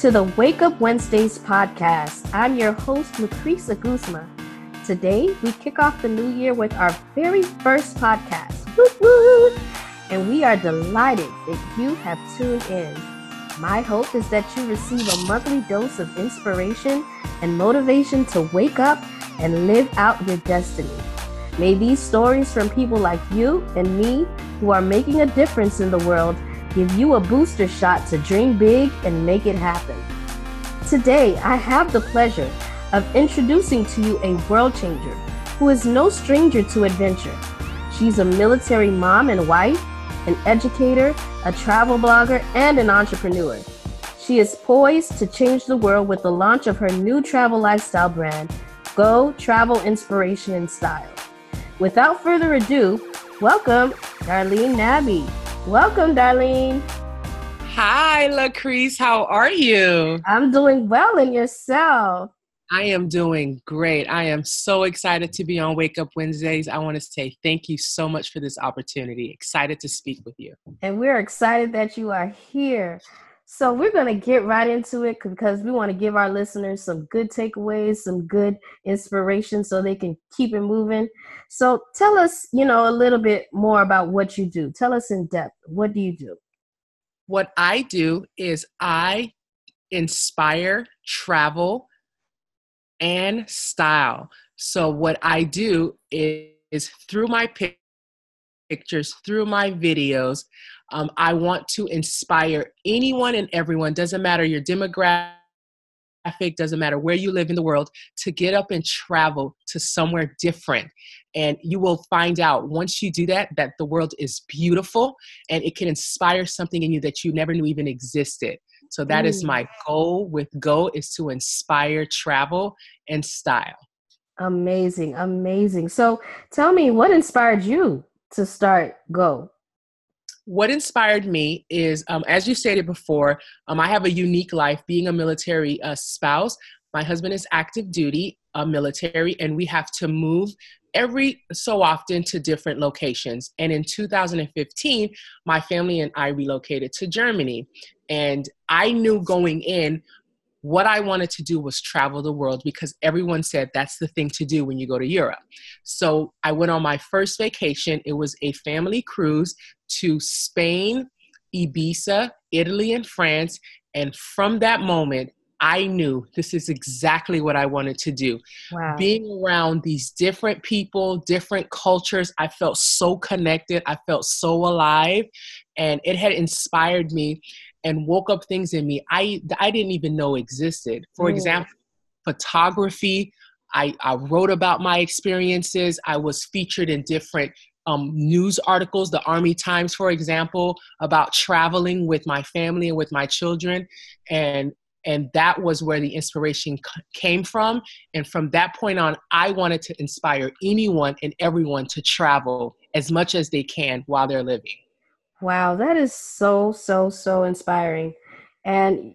To the Wake Up Wednesdays podcast. I'm your host, Lucrecia Guzma. Today, we kick off the new year with our very first podcast. Woo-woo! And we are delighted that you have tuned in. My hope is that you receive a monthly dose of inspiration and motivation to wake up and live out your destiny. May these stories from people like you and me who are making a difference in the world give you a booster shot to dream big and make it happen. Today, I have the pleasure of introducing to you a world changer who is no stranger to adventure. She's a military mom and wife, an educator, a travel blogger, and an entrepreneur. She is poised to change the world with the launch of her new travel lifestyle brand, Go Travel Inspiration and Style. Without further ado, welcome Darline Nabbie. Welcome, Darline. Hi, Lucreece. How are you? I'm doing well, and yourself? I am doing great. I am so excited to be on Wake Up Wednesdays. I want to say thank you so much for this opportunity. Excited to speak with you. And we're excited that you are here. So, we're going to get right into it because we want to give our listeners some good takeaways, some good inspiration so they can keep it moving. So, tell us, you know, a little bit more about what you do. Tell us in depth. What do you do? What I do is I inspire travel and style. So, what I do is, is through my through my videos, um, I want to inspire anyone and everyone, doesn't matter your demographic, doesn't matter where you live in the world, to get up and travel to somewhere different. And you will find out once you do that, that the world is beautiful and it can inspire something in you that you never knew even existed. So that is my goal with Go is to inspire travel and style. Amazing, amazing. So tell me what inspired you to start Go? what inspired me is, um, as you stated before, um, I have a unique life being a military uh, spouse. My husband is active duty, uh, military, and we have to move every so often to different locations. And in 2015, my family and I relocated to Germany. And I knew going in what I wanted to do was travel the world because everyone said that's the thing to do when you go to Europe. So I went on my first vacation. It was a family cruise to Spain, Ibiza, Italy, and France. And from that moment, I knew this is exactly what I wanted to do. Wow. Being around these different people, different cultures, I felt so connected. I felt so alive. And it had inspired me and woke up things in me I, I didn't even know existed. For mm. example, photography. I, I wrote about my experiences. I was featured in different um, news articles, the Army Times, for example, about traveling with my family and with my children. And and that was where the inspiration c- came from and from that point on i wanted to inspire anyone and everyone to travel as much as they can while they're living wow that is so so so inspiring. And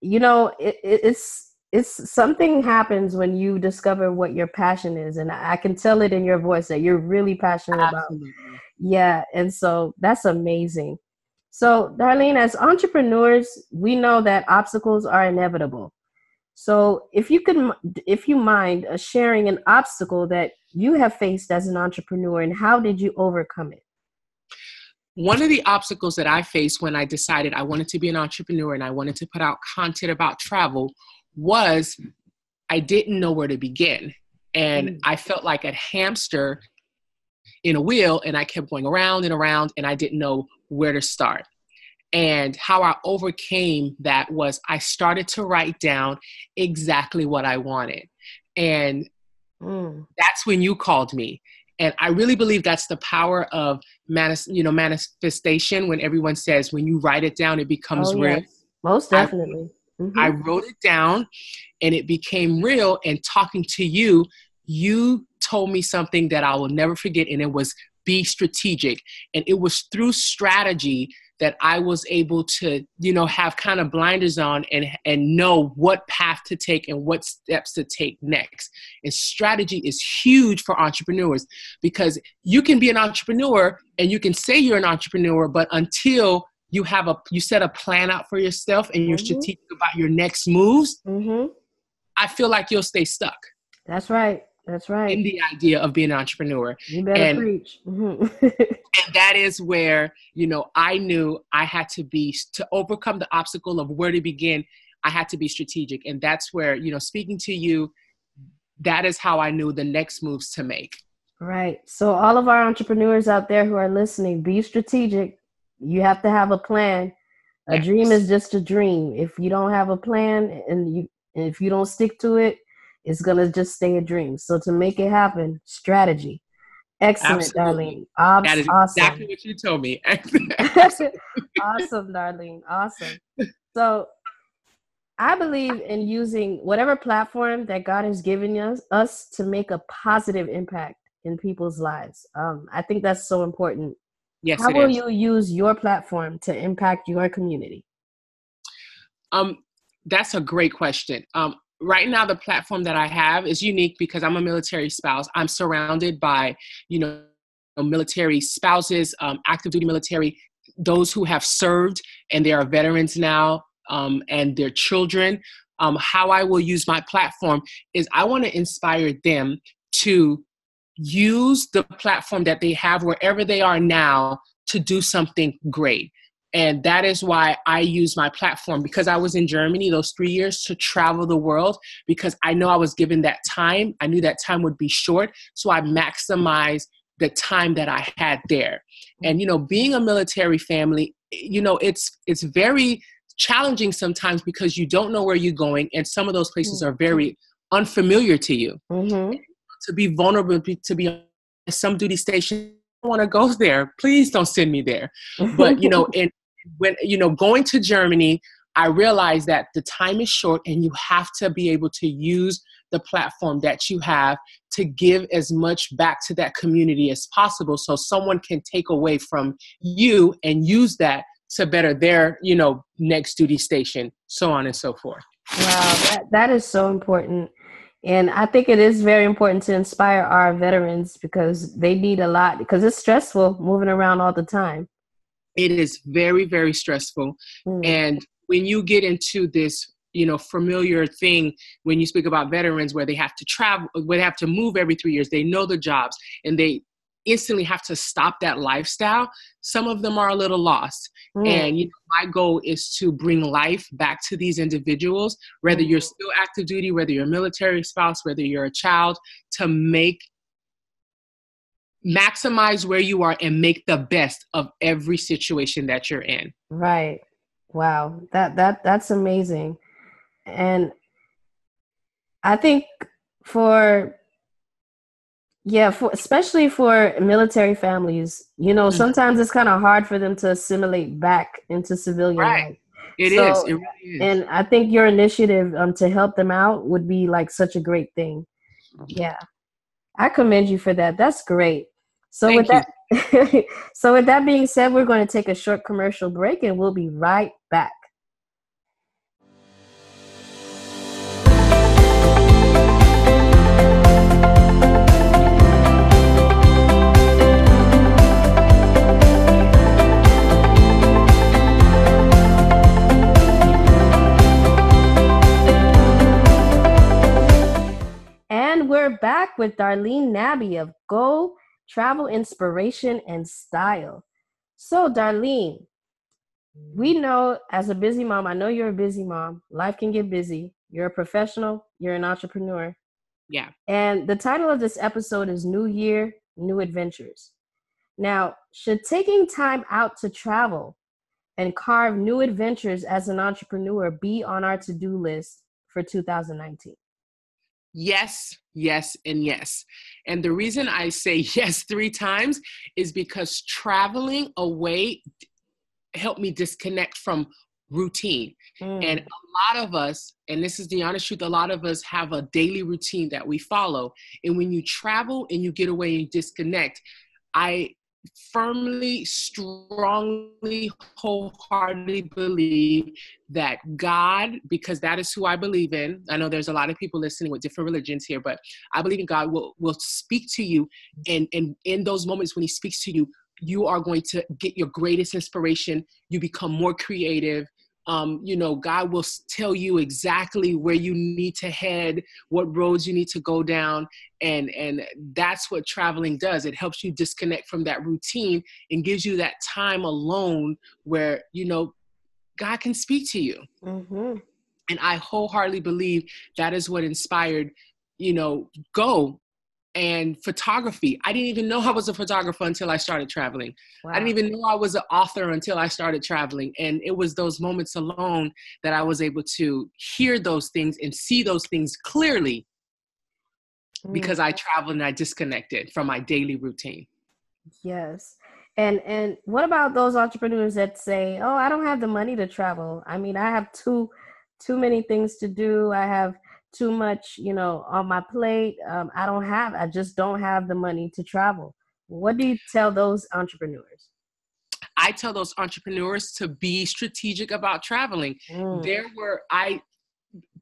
you know it, it's it's something happens when you discover what your passion is and i can tell it in your voice that you're really passionate Absolutely. about yeah and so that's amazing. So darline as entrepreneurs we know that obstacles are inevitable. So if you could if you mind uh, sharing an obstacle that you have faced as an entrepreneur and how did you overcome it one of the obstacles that I faced when I decided I wanted to be an entrepreneur and I wanted to put out content about travel was I didn't know where to begin. And mm. I felt like a hamster in a wheel, and I kept going around and around, and I didn't know where to start. And how I overcame that was I started to write down exactly what I wanted. And mm. that's when you called me. And I really believe that's the power of manis- you know manifestation when everyone says when you write it down it becomes oh, real. Yes. Most definitely. Mm-hmm. I wrote it down and it became real. And talking to you, you told me something that I will never forget, and it was be strategic. And it was through strategy that I was able to, you know, have kind of blinders on and and know what path to take and what steps to take next. And strategy is huge for entrepreneurs because you can be an entrepreneur and you can say you're an entrepreneur, but until you have a you set a plan out for yourself and you're mm-hmm. strategic about your next moves mm-hmm. i feel like you'll stay stuck that's right that's right in the idea of being an entrepreneur you better and, preach mm-hmm. and that is where you know i knew i had to be to overcome the obstacle of where to begin i had to be strategic and that's where you know speaking to you that is how i knew the next moves to make right so all of our entrepreneurs out there who are listening be strategic you have to have a plan. A yes. dream is just a dream. If you don't have a plan and you and if you don't stick to it, it's gonna just stay a dream. So to make it happen, strategy. Excellent, Absolutely. Darline. Ob- that is awesome. exactly what you told me. awesome, Darline. Awesome. So I believe in using whatever platform that God has given us, us to make a positive impact in people's lives. Um, I think that's so important Yes. How will is. you use your platform to impact your community? Um, that's a great question. Um, right now, the platform that I have is unique because I'm a military spouse. I'm surrounded by, you know, military spouses, um, active duty military, those who have served and they are veterans now, um, and their children. Um, how I will use my platform is I want to inspire them to use the platform that they have wherever they are now to do something great. And that is why I use my platform because I was in Germany those three years to travel the world because I know I was given that time. I knew that time would be short. So I maximized the time that I had there. And, you know, being a military family, you know, it's, it's very challenging sometimes because you don't know where you're going and some of those places are very unfamiliar to you. Mm-hmm to be vulnerable, to be some duty station. I want to go there. Please don't send me there. But you know, and when you know going to Germany, I realized that the time is short, and you have to be able to use the platform that you have to give as much back to that community as possible, so someone can take away from you and use that to better their you know next duty station, so on and so forth. Wow, that, that is so important. And I think it is very important to inspire our veterans because they need a lot because it's stressful moving around all the time. It is very, very stressful. Mm. And when you get into this, you know, familiar thing when you speak about veterans where they have to travel, where they have to move every three years, they know the jobs and they instantly have to stop that lifestyle, some of them are a little lost. Mm. And you know, my goal is to bring life back to these individuals, whether you're mm. still active duty, whether you're a military spouse, whether you're a child, to make maximize where you are and make the best of every situation that you're in. Right. Wow. That that that's amazing. And I think for yeah, for especially for military families, you know, mm-hmm. sometimes it's kind of hard for them to assimilate back into civilian right. life. It so, is. It really is. And I think your initiative um, to help them out would be like such a great thing. Mm-hmm. Yeah, I commend you for that. That's great. So Thank with that, so with that being said, we're going to take a short commercial break, and we'll be right back. And we're back with Darline Nabbie of Go Travel Inspiration and Style. So, Darline, we mm-hmm. know as a busy mom, I know you're a busy mom. Life can get busy. You're a professional, you're an entrepreneur. Yeah. And the title of this episode is New Year, New Adventures. Now, should taking time out to travel and carve new adventures as an entrepreneur be on our to do list for 2019? Yes, yes, and yes. And the reason I say yes three times is because traveling away helped me disconnect from routine. Mm. And a lot of us, and this is the honest truth, a lot of us have a daily routine that we follow. And when you travel and you get away and disconnect, I firmly, strongly, wholeheartedly believe that God, because that is who I believe in. I know there's a lot of people listening with different religions here, but I believe in God will will speak to you, and and in those moments when He speaks to you, you are going to get your greatest inspiration. You become more creative. Um, you know, God will tell you exactly where you need to head, what roads you need to go down, and and that's what traveling does. It helps you disconnect from that routine and gives you that time alone where you know God can speak to you. Mm-hmm. And I wholeheartedly believe that is what inspired, you know, go and photography. I didn't even know I was a photographer until I started traveling. Wow. I didn't even know I was an author until I started traveling. And it was those moments alone that I was able to hear those things and see those things clearly mm. because I traveled and I disconnected from my daily routine. Yes. And and what about those entrepreneurs that say, "Oh, I don't have the money to travel. I mean, I have too too many things to do. I have too much, you know, on my plate. Um, I don't have, I just don't have the money to travel. What do you tell those entrepreneurs? I tell those entrepreneurs to be strategic about traveling. Mm. There were, I,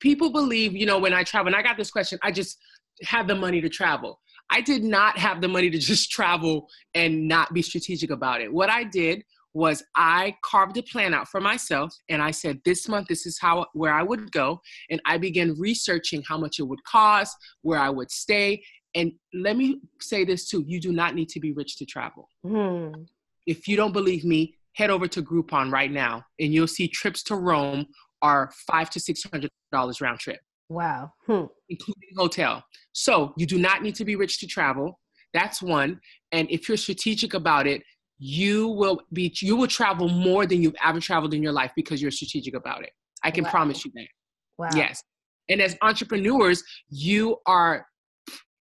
people believe, you know, when I travel, and I got this question, I just have the money to travel. I did not have the money to just travel and not be strategic about it. What I did was I carved a plan out for myself and I said this month this is how where I would go and I began researching how much it would cost, where I would stay and let me say this too, you do not need to be rich to travel. Hmm. If you don't believe me, head over to Groupon right now and you'll see trips to Rome are 5 to 600 dollars round trip. Wow. Hmm. Including hotel. So, you do not need to be rich to travel. That's one. And if you're strategic about it, you will be you will travel more than you've ever traveled in your life because you're strategic about it. I can wow. promise you that. Wow. Yes. And as entrepreneurs, you are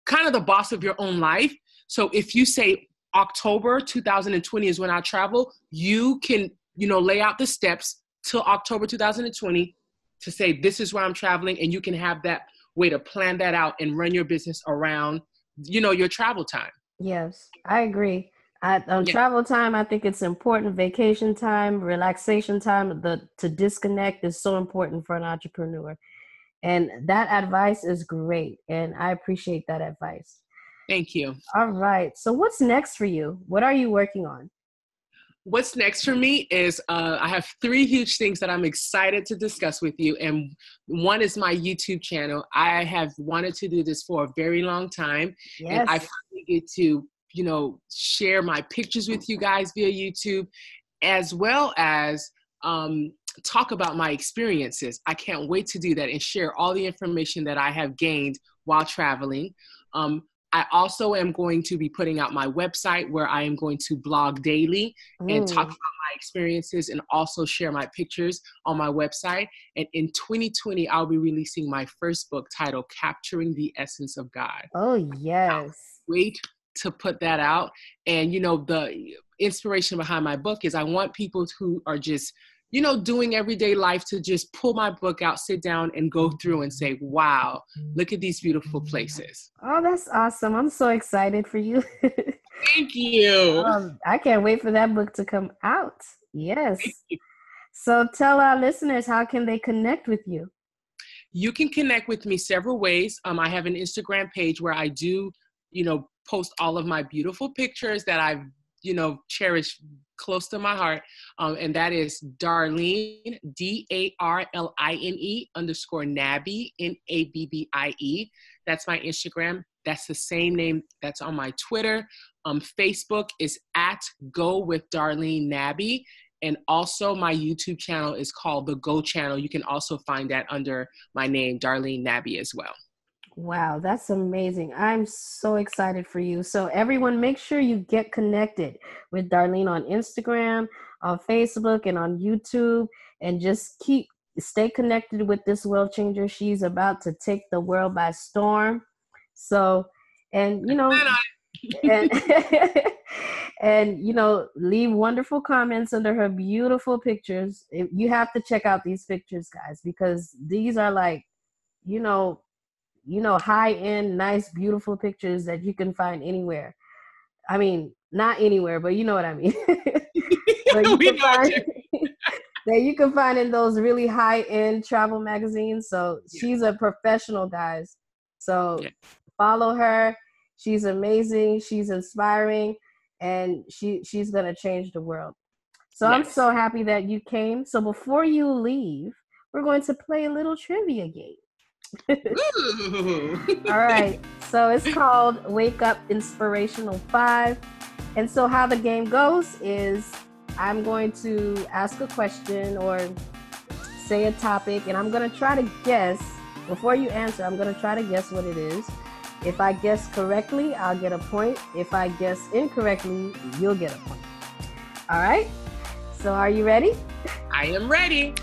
kind of the boss of your own life. So if you say October 2020 is when I travel, you can, you know, lay out the steps till October 2020 to say this is where I'm traveling and you can have that way to plan that out and run your business around, you know, your travel time. Yes, I agree. I, on yeah. travel time, I think it's important. Vacation time, relaxation time, the to disconnect is so important for an entrepreneur, and that advice is great, and I appreciate that advice. Thank you. All right. So, what's next for you? What are you working on? What's next for me is uh, I have three huge things that I'm excited to discuss with you. And one is my YouTube channel. I have wanted to do this for a very long time. Yes. And I finally get to you know, share my pictures with you guys via YouTube, as well as um, talk about my experiences. I can't wait to do that and share all the information that I have gained while traveling. Um, I also am going to be putting out my website where I am going to blog daily mm. and talk about my experiences and also share my pictures on my website. And in 2020, I'll be releasing my first book titled Capturing the Essence of God. Oh, yes. Wait to put that out. And, you know, the inspiration behind my book is I want people who are just, you know, doing everyday life to just pull my book out, sit down, and go through and say, wow, look at these beautiful places. Oh, that's awesome. I'm so excited for you. Thank you. Um, I can't wait for that book to come out. Yes. So tell our listeners how can they connect with you? You can connect with me several ways. Um, I have an Instagram page where I do, you know, post all of my beautiful pictures that I've, you know, cherished close to my heart. Um, and that is Darline, D A R L I N E underscore Nabbie, N A B B I E. That's my Instagram. That's the same name that's on my Twitter. Um, Facebook is at Go with Darline Nabbie. And also, my YouTube channel is called The Go Channel. You can also find that under my name, Darline Nabbie, as well. Wow, that's amazing. I'm so excited for you. So, everyone, make sure you get connected with Darline on Instagram, on Facebook, and on YouTube, and just keep stay connected with this world changer. She's about to take the world by storm. So, and you know, and, and you know, leave wonderful comments under her beautiful pictures. You have to check out these pictures, guys, because these are like, you know, you know, high end, nice, beautiful pictures that you can find anywhere. I mean, not anywhere, but you know what I mean. you can find, that you can find in those really high end travel magazines. So yeah. she's a professional, guys. So yeah. follow her. She's amazing. She's inspiring. and she she's gonna change the world. So Yes. I'm so happy that you came. So before you leave, we're going to play a little trivia game. All right. So it's called Wake Up Inspirational 5. And so how the game goes is I'm going to ask a question or say a topic and I'm going to try to guess before you answer, I'm going to try to guess what it is. If I guess correctly, I'll get a point. If I guess incorrectly, you'll get a point. All right? So are you ready? I am ready.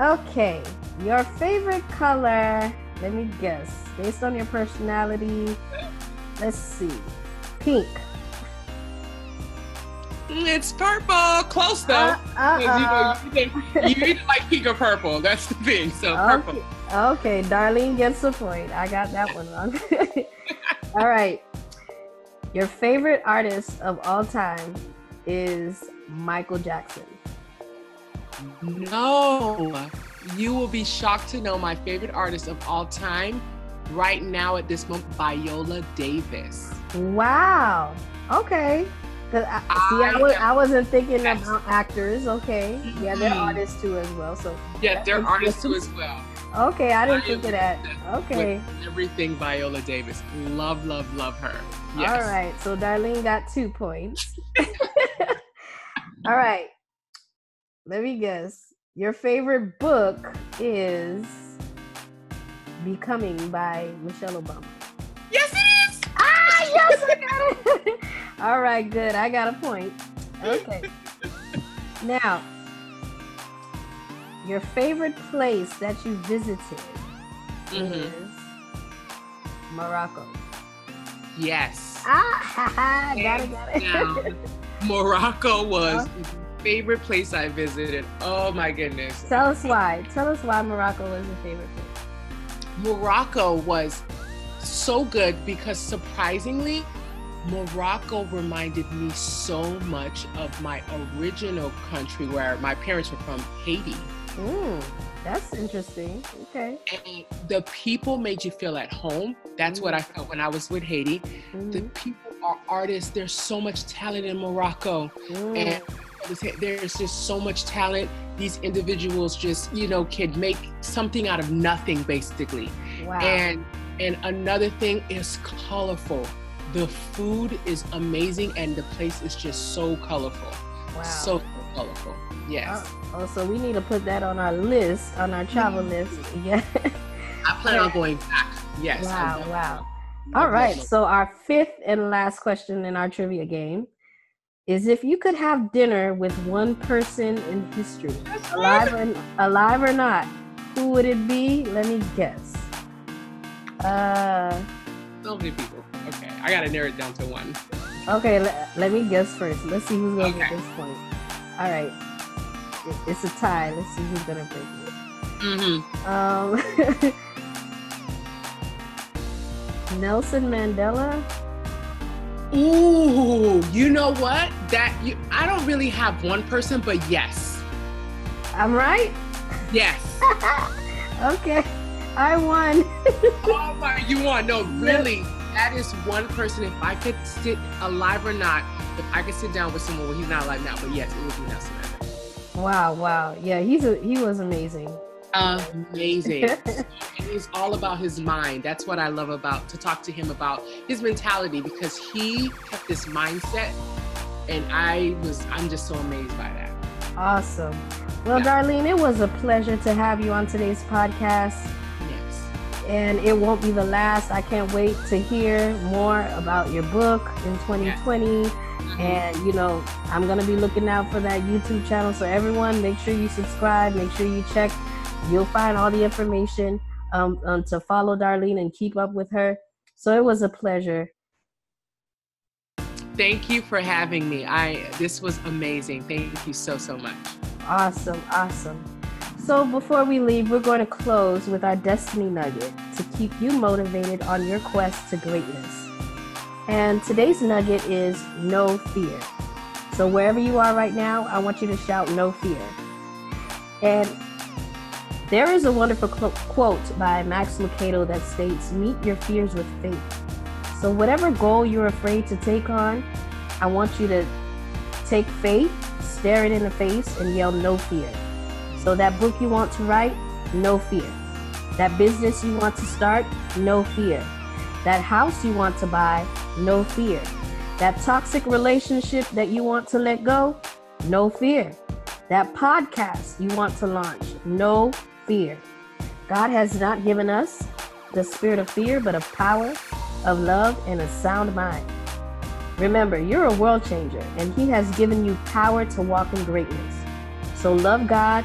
Okay, your favorite color, let me guess, based on your personality, let's see, pink. Mm, It's purple. Close though. Uh, uh, You, know, you, either- you either like pink or purple. That's the thing. So purple. okay, okay, Darline gets the point. I got that one wrong. all right, your favorite artist of all time is Michael Jackson. No, you will be shocked to know my favorite artist of all time, right now at this moment, Viola Davis. Wow. Okay. 'Cause I, see, I, I was, I wasn't thinking Yes. about actors. Okay. Yeah, they're artists too as well. So Yes, they're artists too as well. Okay, I didn't I think of that. Okay. Everything Viola Davis. Love, love, love her. Yes. All right. So Darline got two points. All right. Let me guess. Your favorite book is Becoming by Michelle Obama. Yes, it is. Ah, yes, I got it. All right, good. I got a point. Okay. Now, your favorite place that you visited Mhm. is Morocco. Yes. Ah, ha, ha, got it, got it. Morocco was favorite place I visited. Oh my goodness. Tell us why. Tell us why Morocco was your favorite place. Morocco was so good because surprisingly, Morocco reminded me so much of my original country where my parents were from, Haiti. Mm, that's interesting. Okay. And the people made you feel at home. That's what I felt when I was with Haiti. The Mhm, people are artists. There's so much talent in Morocco. mm. and there's just so much talent these individuals just you know can make something out of nothing basically wow. and and another thing is colorful the food is amazing and the place is just so colorful wow. so colorful yes Oh, oh, so we need to put that on our list, on our travel mm-hmm. list. Yeah. i plan on going back yes wow, wow. All right. So our fifth and last question in our trivia game is if you could have dinner with one person in history, alive or alive or not, who would it be? Let me guess. Uh so many people okay i gotta narrow it down to one okay, let, let me guess first. Let's see who's gonna get this point. All right. It- It's a tie. Let's see who's gonna break it. mm-hmm. Um, Nelson Mandela. Ooh you know what that you i don't really have one person but yes I'm right. yes okay, I won. Oh my, you won. no really? That is one person. If I could sit alive or not, if I could sit down with someone, well, he's not alive now, but yes, it would be Nelson Mandela. wow, wow. Yeah, he's a he was amazing. Amazing. it's all about his mind. That's what I love about to talk to him about his mentality because he kept this mindset, and I was I'm just so amazed by that. Awesome. Well, Yeah. Darline, it was a pleasure to have you on today's podcast. Yes. And it won't be the last. I can't wait to hear more about your book in 2020. Mhm. And, you know, I'm going to be looking out for that YouTube channel. So, everyone, make sure you subscribe, make sure you check. You'll find all the information um, um, to follow Darline and keep up with her. So, it was a pleasure. Thank you for having me. I this was amazing. Thank you so so much. Awesome, awesome. So, before we leave, we're going to close with our Destiny Nugget to keep you motivated on your quest to greatness. And today's nugget is no fear. So, wherever you are right now, I want you to shout no fear. And there is a wonderful quote by Max Lucado that states, Meet your fears with faith. So, whatever goal you're afraid to take on, I want you to take faith, stare it in the face, and yell no fear. So, that book you want to write, no fear. That business you want to start, no fear. That house you want to buy, no fear. That toxic relationship that you want to let go, no fear. That podcast you want to launch, no fear. God has not given us the spirit of fear, but of power, of love, and a sound mind. Remember, you're a world changer, and He has given you power to walk in greatness. So love God,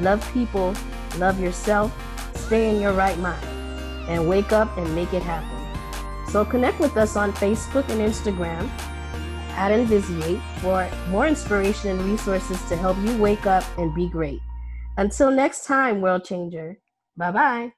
love people, love yourself, stay in your right mind, and wake up and make it happen. So connect with us on Facebook and Instagram at Invisiate for more inspiration and resources to help you wake up and be great. Until next time, World Changer. Bye bye.